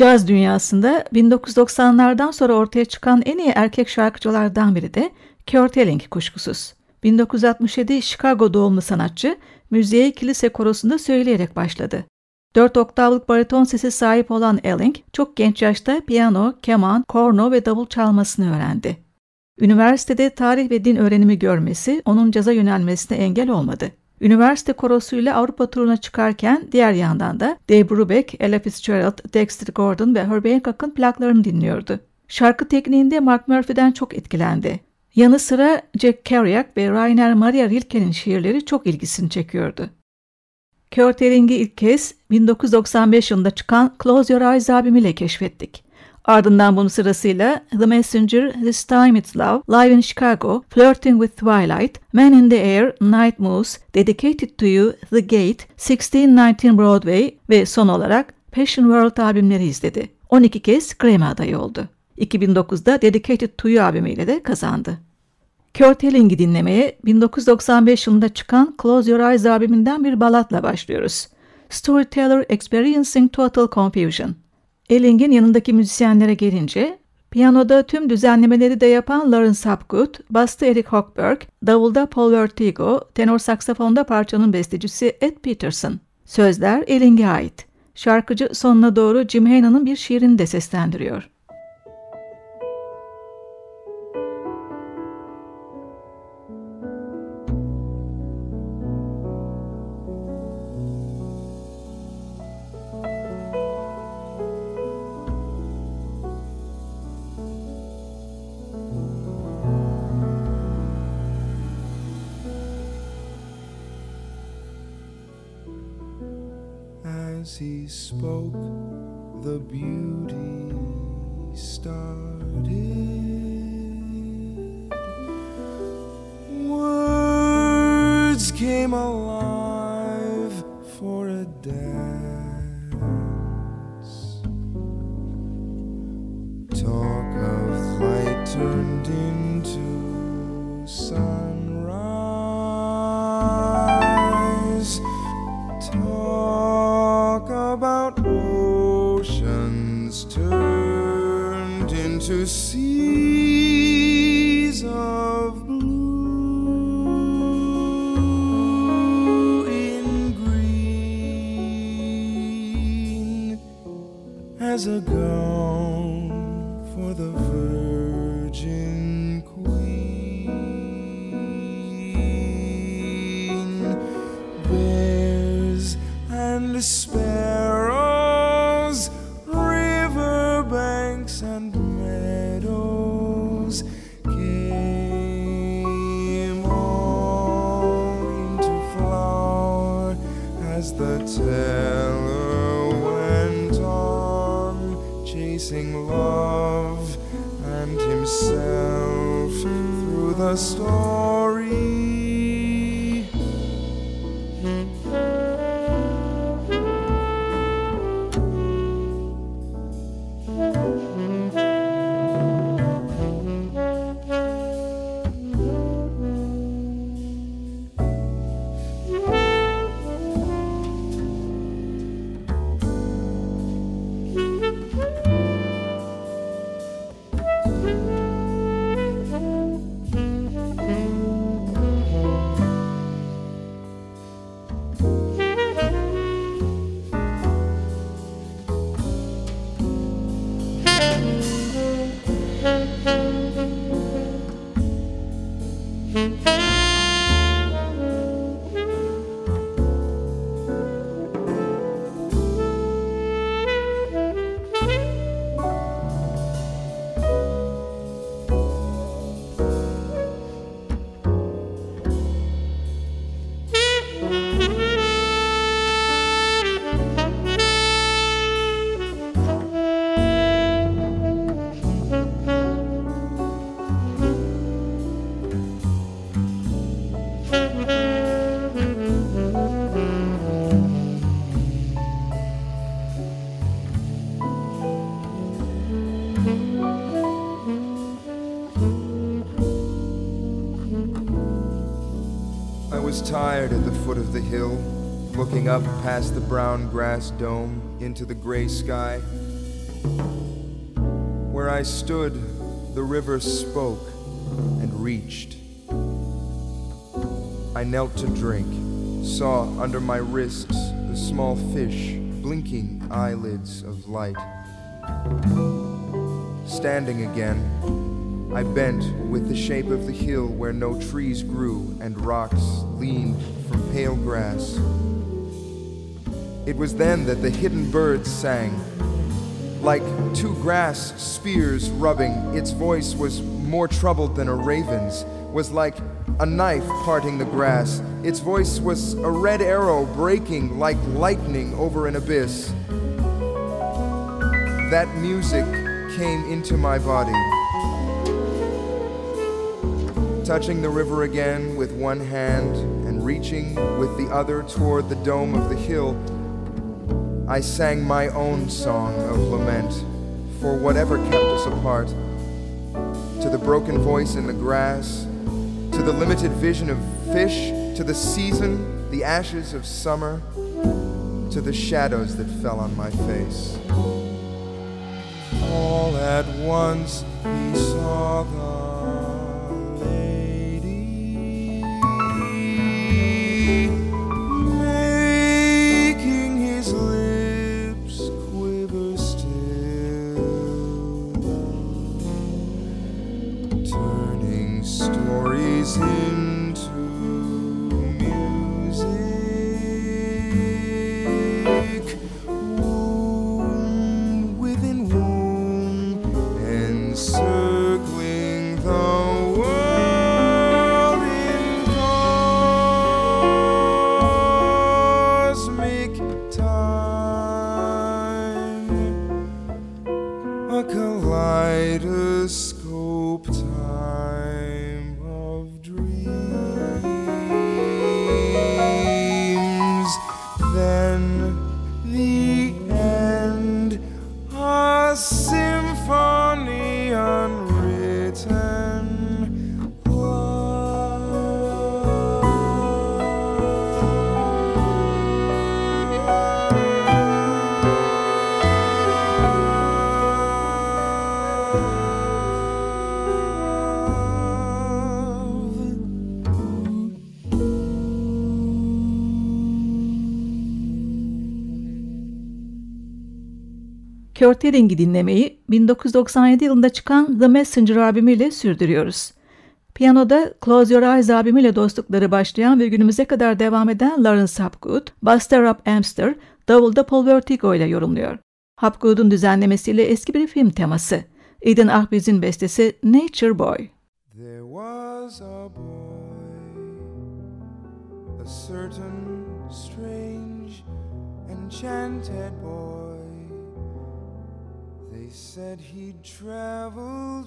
Caz dünyasında 1990'lardan sonra ortaya çıkan en iyi erkek şarkıcılardan biri de Kurt Elling kuşkusuz. 1967 Chicago doğumlu sanatçı müziğe kilise korosunda söyleyerek başladı. 4 oktavlık bariton sesi sahip olan Elling çok genç yaşta piyano, keman, korno ve davul çalmasını öğrendi. Üniversitede tarih ve din öğrenimi görmesi onun caza yönelmesine engel olmadı. Üniversite korosuyla Avrupa turuna çıkarken diğer yandan da Dave Brubeck, Ella Fitzgerald, Dexter Gordon ve Herbie Hancock'ın plaklarını dinliyordu. Şarkı tekniğinde Mark Murphy'den çok etkilendi. Yanı sıra Jack Kerouac ve Rainer Maria Rilke'nin şiirleri çok ilgisini çekiyordu. Kurt Eling'i ilk kez 1995 yılında çıkan Close Your Eyes albümüyle keşfettik. Ardından bunun sırasıyla The Messenger, This Time It's Love, Live in Chicago, Flirting with Twilight, Man in the Air, Night Moves, Dedicated to You, The Gate, 1619 Broadway ve son olarak Passion World albümleri izledi. 12 kez Grammy adayı oldu. 2009'da Dedicated to You albümüyle de kazandı. Kurt Elling'i dinlemeye 1995 yılında çıkan Close Your Eyes albümünden bir balatla başlıyoruz. Storyteller Experiencing Total Confusion. Elling'in yanındaki müzisyenlere gelince, piyanoda tüm düzenlemeleri de yapan Lawrence Hapgood, bastı Eric Hochberg, davulda Paul Vertigo, tenor saksafonda parçanın bestecisi Ed Peterson. Sözler Elling'e ait. Şarkıcı sonuna doğru Jim Henna'nın bir şiirini de seslendiriyor. Came alive for a dance. As a the story. Tired at the foot of the hill, looking up past the brown grass dome into the gray sky. Where I stood, the river spoke and reached. I knelt to drink, saw under my wrists the small fish blinking eyelids of light. Standing again, I bent with the shape of the hill where no trees grew and rocks leaned from pale grass. It was then that the hidden birds sang. Like two grass spears rubbing, its voice was more troubled than a raven's, was like a knife parting the grass. Its voice was a red arrow breaking like lightning over an abyss. That music came into my body. Touching the river again with one hand and reaching with the other toward the dome of the hill, I sang my own song of lament for whatever kept us apart. To the broken voice in the grass, to the limited vision of fish, to the season, the ashes of summer, to the shadows that fell on my face. All at once he saw the Kurt Eling'i dinlemeyi 1997 yılında çıkan The Messenger albümüyle sürdürüyoruz. Piyanoda Close Your Eyes albümüyle dostlukları başlayan ve günümüze kadar devam eden Lawrence Hapgood, Buster Up Amster, davulda Paul Vertigo ile yorumluyor. Hapgood'un düzenlemesiyle eski bir film teması. Eden Ahbiz'in bestesi Nature Boy. There was a boy, a certain strange, enchanted boy. They said he'd traveled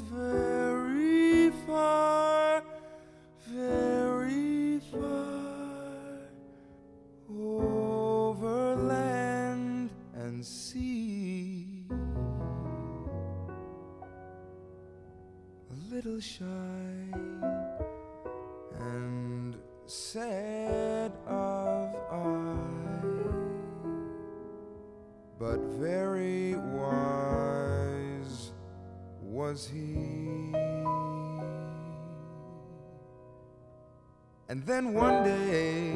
Then one day,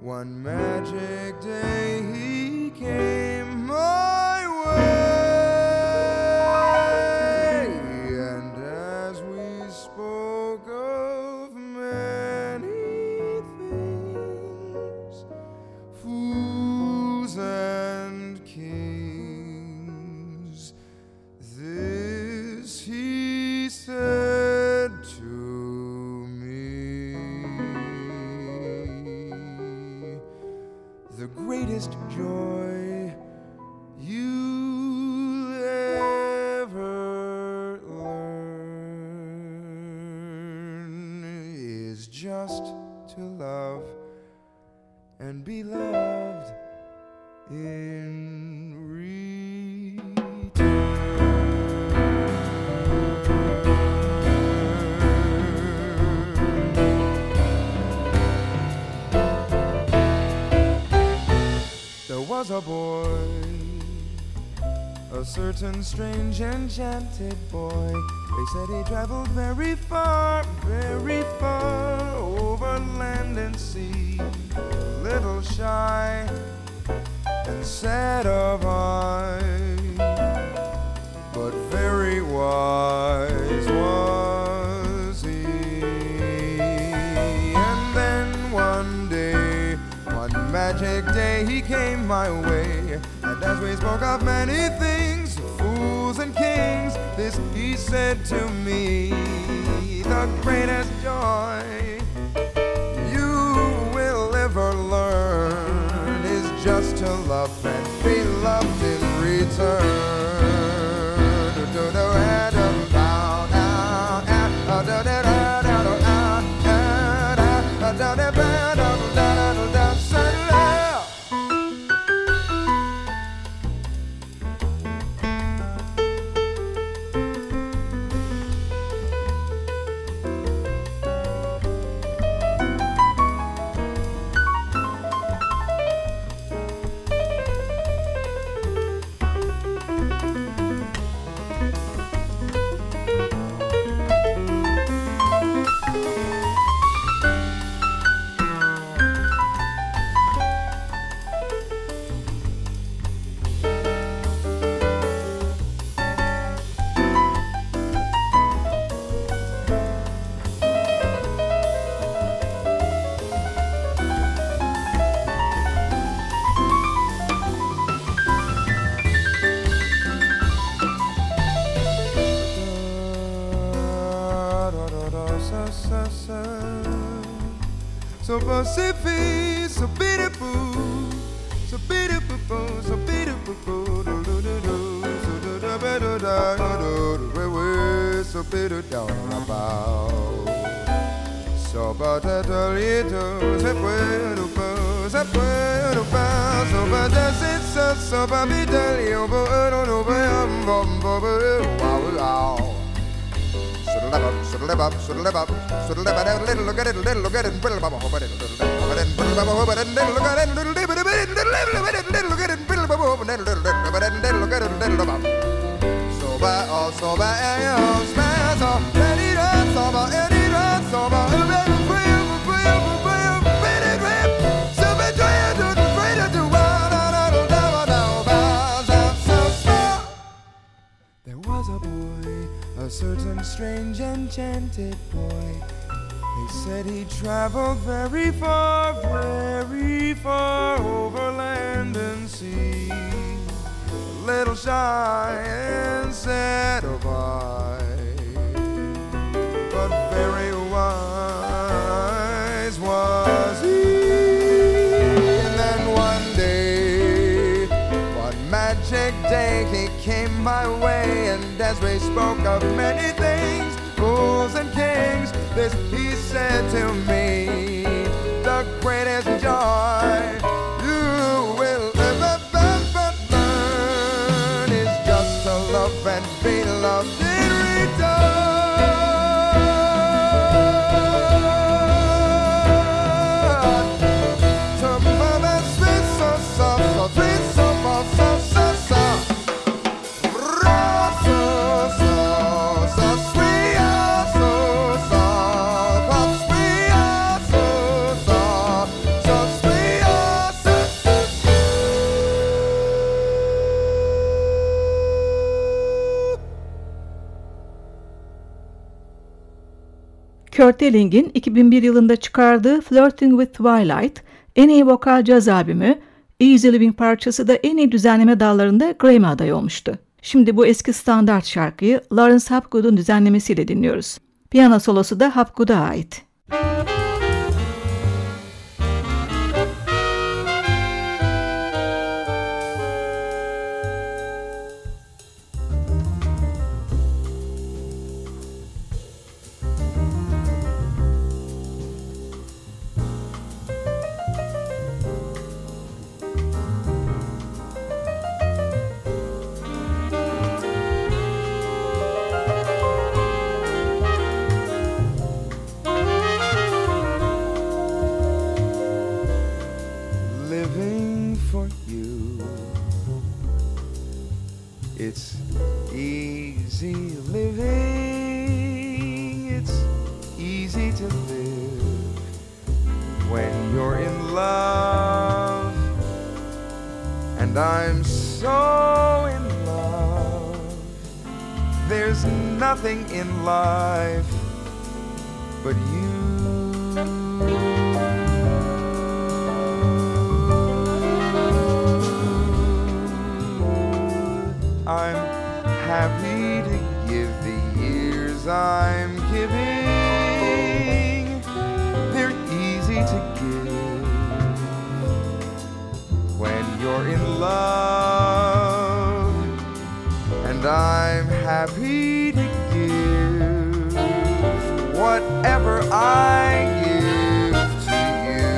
one magic day, to love and be loved in was a boy, a certain strange enchanted boy. They said he traveled very far, very far over land and sea. A little shy and sad of eye, but very wise was he. And then one day, one magic day, he came my way. And as we spoke of many things, fools and kings, this he said to me, the greatest joy you will ever learn is just to love and be loved in return. Do do do do do do, so beautiful down about. So batatolito, se puedo pa, se puedo pa, so batasitsa, so babitalio, bo no no ba, bom bo bo, wow wow. Live up, should live up, should live up, should live up, little look at it, little look at it, little bubble, hope it, little look at it, little bubble, hope it, little look at it, little bit of it, little look at it, little look at it, little bubble, hope it, little look at it, little look at it, little bubble. So bad, oh, so bad, oh, smash, so bad, it up, so bad, it up, so bad, it for you, for you, so There was a boy a certain strange enchanted boy. They said he traveled very far, very far over land and sea. Little shy and sad of eye, but very wise was he. And then one day, one magic day, he came my way, and as we spoke of many things, fools and kings, this he said to me, the greatest joy Kurt Elling'in 2001 yılında çıkardığı Flirting with Twilight, en iyi vokal caz albümü, Easy Living parçası da en iyi düzenleme dallarında Grammy adayı olmuştu. Şimdi bu eski standart şarkıyı Lawrence Hapgood'un düzenlemesiyle dinliyoruz. Piyano solosu da Hapgood'a ait. living you're in love, and I'm happy to give whatever I give to you.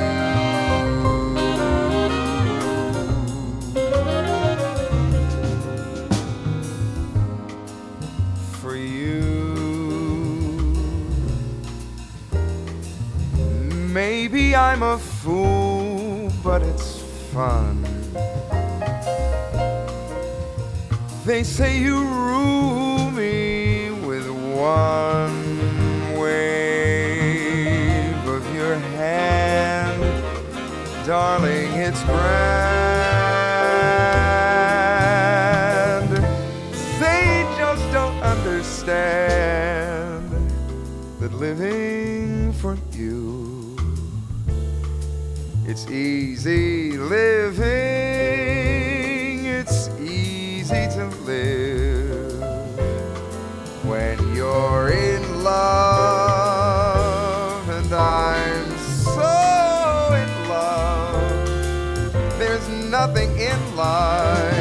For you, maybe I'm a fool, but it's fun. They say you rule me with one wave of your hand. Darling, it's grand. They just don't understand that living for you, it's easy living. Nothing in life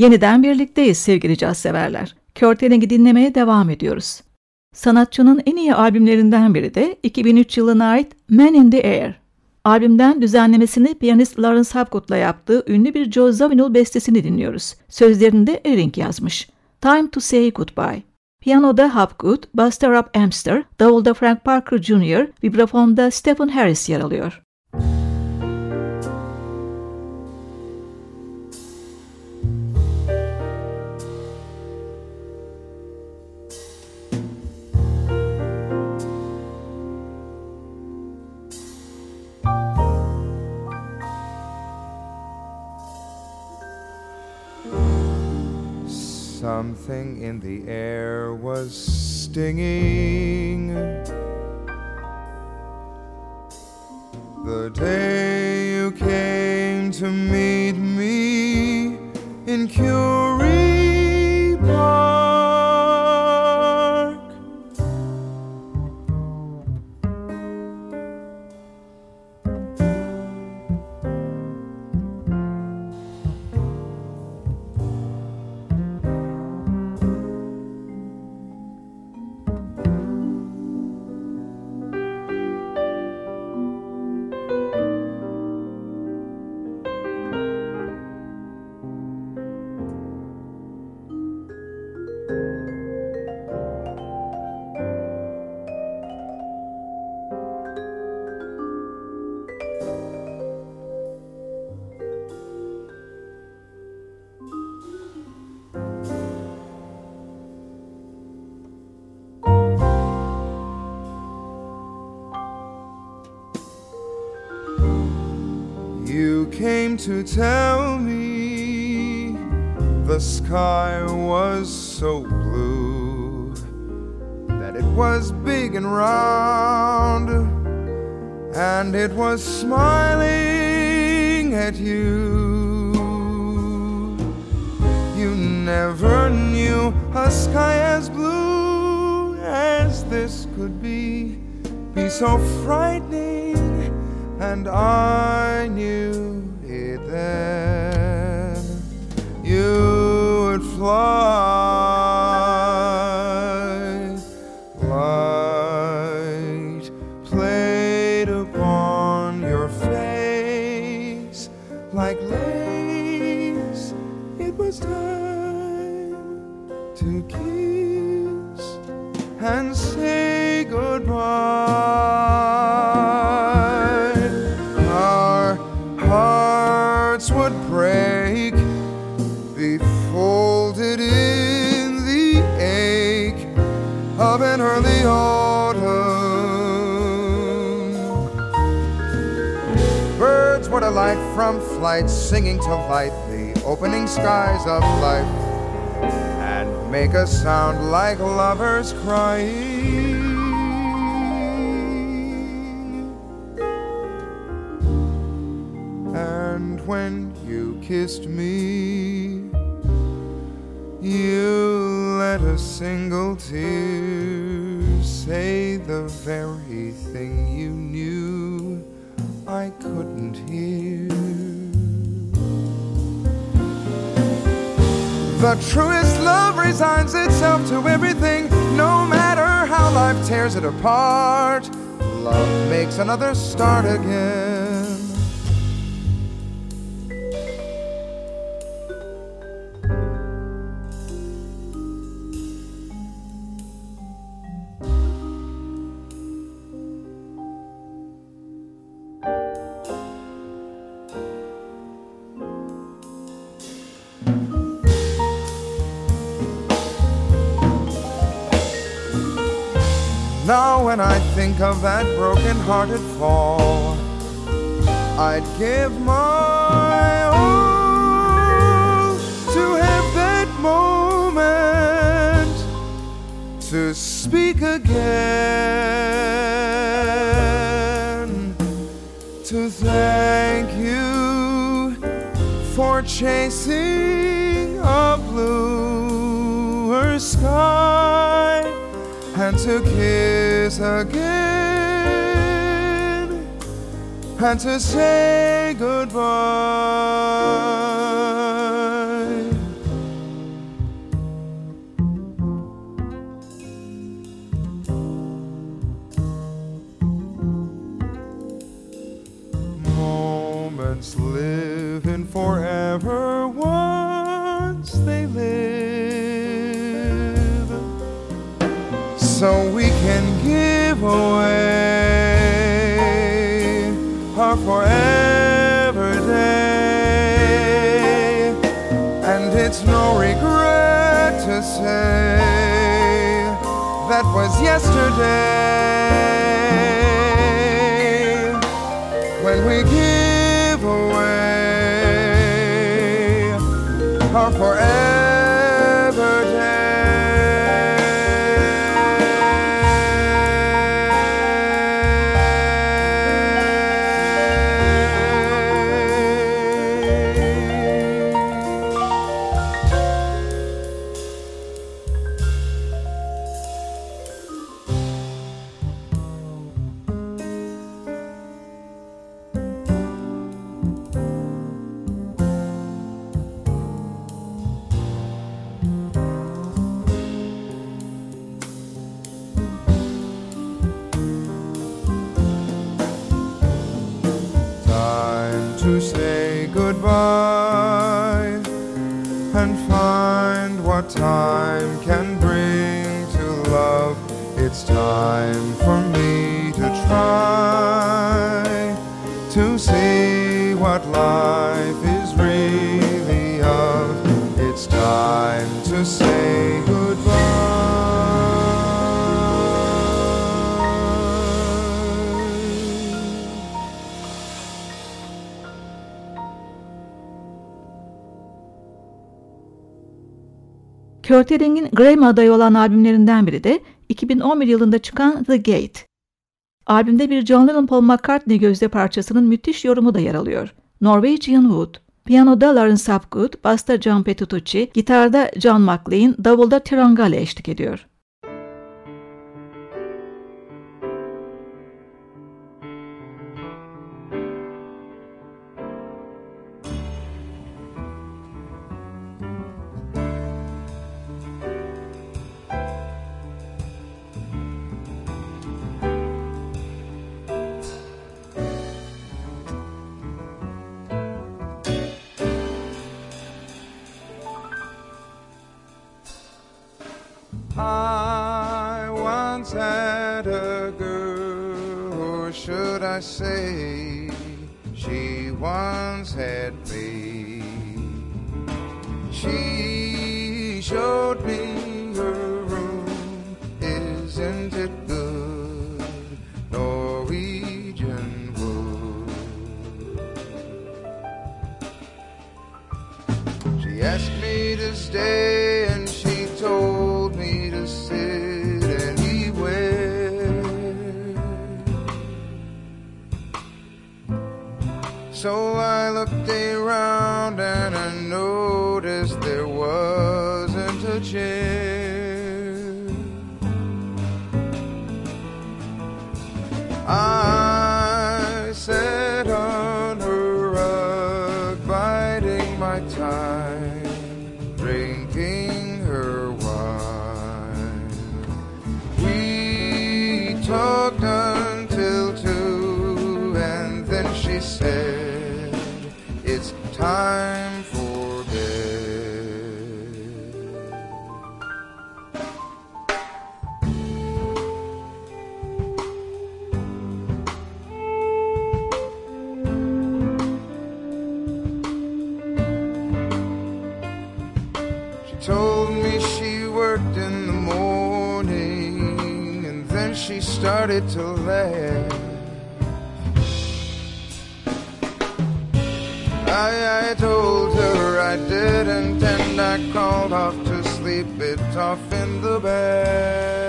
Yeniden birlikteyiz sevgili caz severler. Körteling'i dinlemeye devam ediyoruz. Sanatçının en iyi albümlerinden biri de 2003 yılına ait Man in the Air. Albümden düzenlemesini piyanist Lawrence Hapgood'la yaptığı ünlü bir Joe Zawinul bestesini dinliyoruz. Sözlerini de Ehring yazmış. Time to Say Goodbye. Piyanoda Hopgood, basta Rob Amster, davulda Frank Parker Jr., vibrafonda Stephen Harris yer alıyor. Something in the air was stinging. The day you came to meet me in Curie you. You never knew a sky as blue as this could be, be so frightening and I knew it then. You would fly, from flight, singing to light the opening skies of life and make a sound like lovers crying. And when you kissed me, you let a single tear say the very thing you knew I couldn't hear. The truest love resigns itself to everything, no matter how life tears it apart. Love makes another start again. Of that broken hearted fall, I'd give my all to have that moment to speak again, to thank you for chasing a bluer sky and to kiss again and to say goodbye. Away our forever day. And it's no regret to say that was yesterday Körtering'in Grammy adayı olan albümlerinden biri de 2011 yılında çıkan The Gate. Albümde bir John Lennon Paul McCartney gözde parçasının müthiş yorumu da yer alıyor. Norwegian Wood. Piyanoda Lawrence Hapgood, basta John Petrucci, gitarda John McLean, davulda Tirangale eşlik ediyor. So I looked around started to laugh. I, I told her I didn't, and I called off to sleep it off in the bed.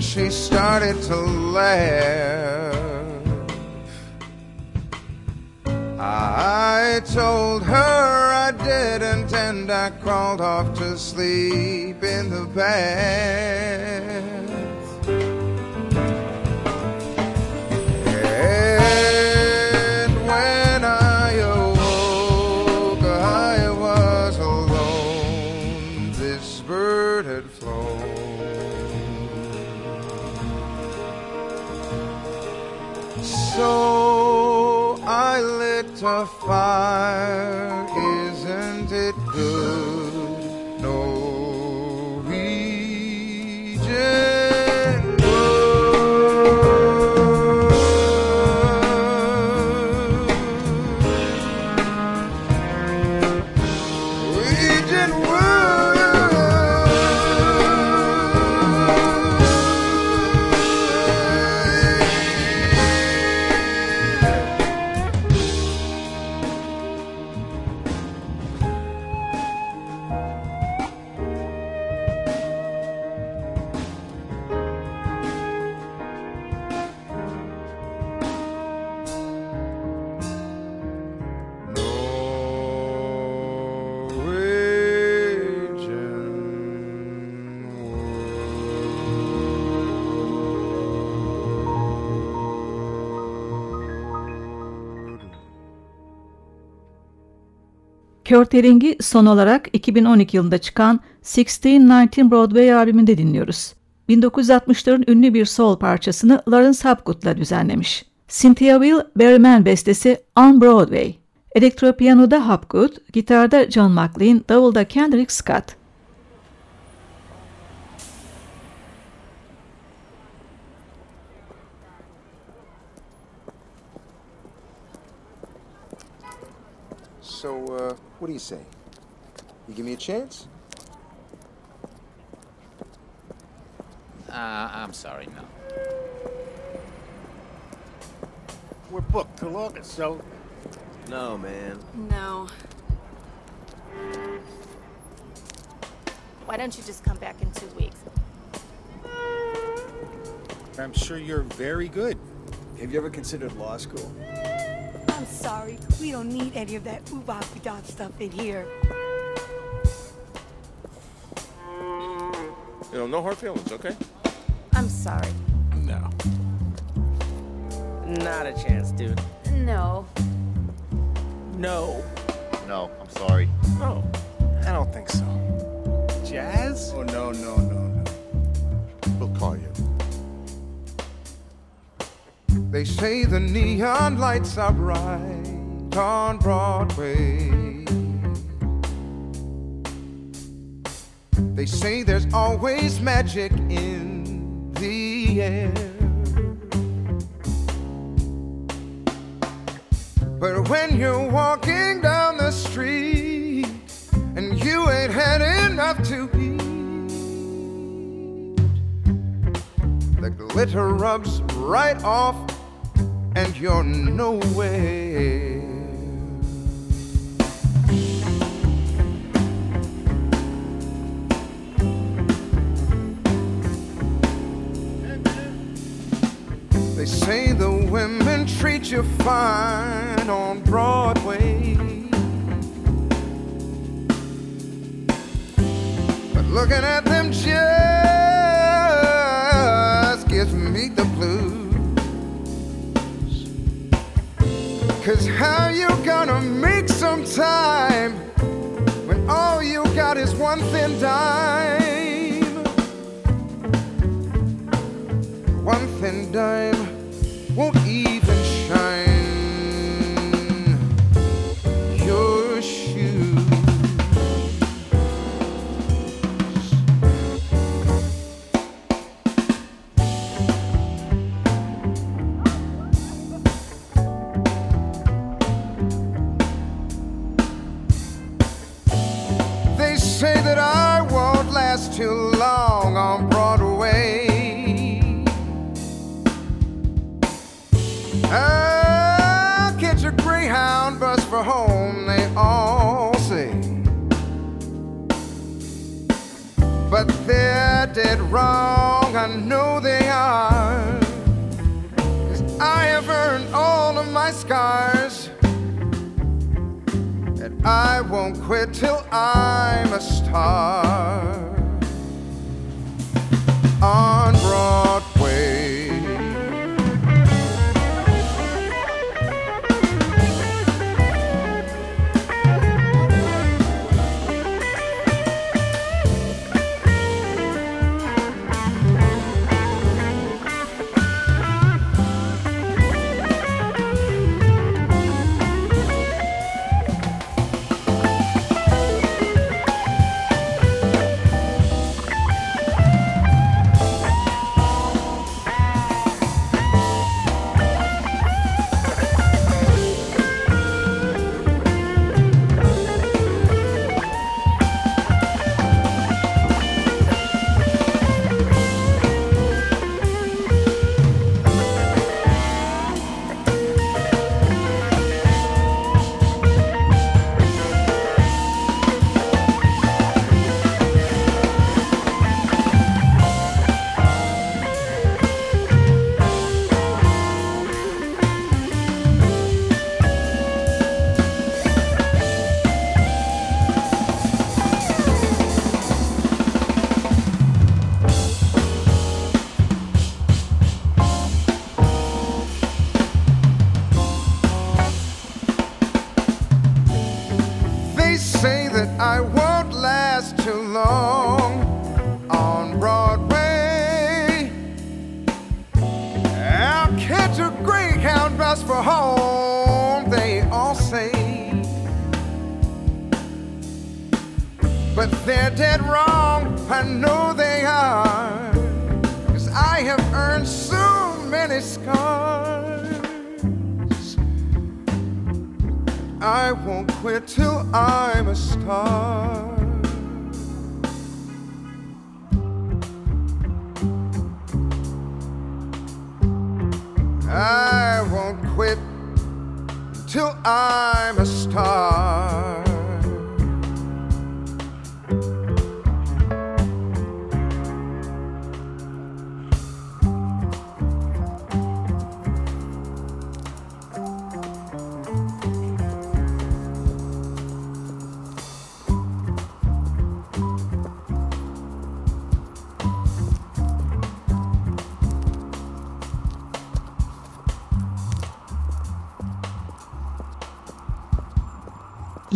And she started to laugh. I told her I didn't, and I crawled off to sleep in the bath. Norwegian wood. Kurt Eling'i son olarak 2012 yılında çıkan 1619 Broadway albümünde dinliyoruz. 1960'ların ünlü bir soul parçasını Lawrence Hapgood'la düzenlemiş. Cynthia Will Berryman bestesi On Broadway. Elektropiyanoda Hapgood, gitarda John McLean, davulda Kendrick Scott. So, uh, what do you say? You give me a chance? Uh, I'm sorry, no. We're booked till August, so No, man. No. Why don't you just come back in two weeks? I'm sure you're very good. Have you ever considered law school? I'm sorry. We don't need any of that oobop dop stuff in here. You know, no hard feelings, okay? I'm sorry. No. Not a chance, dude. No. No. No, I'm sorry. No. I don't think so. Jazz? Oh, no, no, no, no. They say the neon lights are bright on Broadway. They say there's always magic in the air. But when you're walking down the street and you ain't had enough to eat, the glitter rubs right off and you're nowhere. They say the women treat you fine on Broadway. But looking at them just Cause how you gonna make some time when all you got is one thin dime? One thin dime too long on Broadway. I'll catch a Greyhound bus for home, they all say. But they're dead wrong, I know they are. Cause I have earned all of my scars. And I won't quit till I'm a star on Broadway. skies. I won't quit till I'm a star. I won't quit till I'm a star.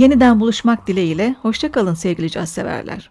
Yeniden buluşmak dileğiyle, hoşçakalın sevgili caz severler.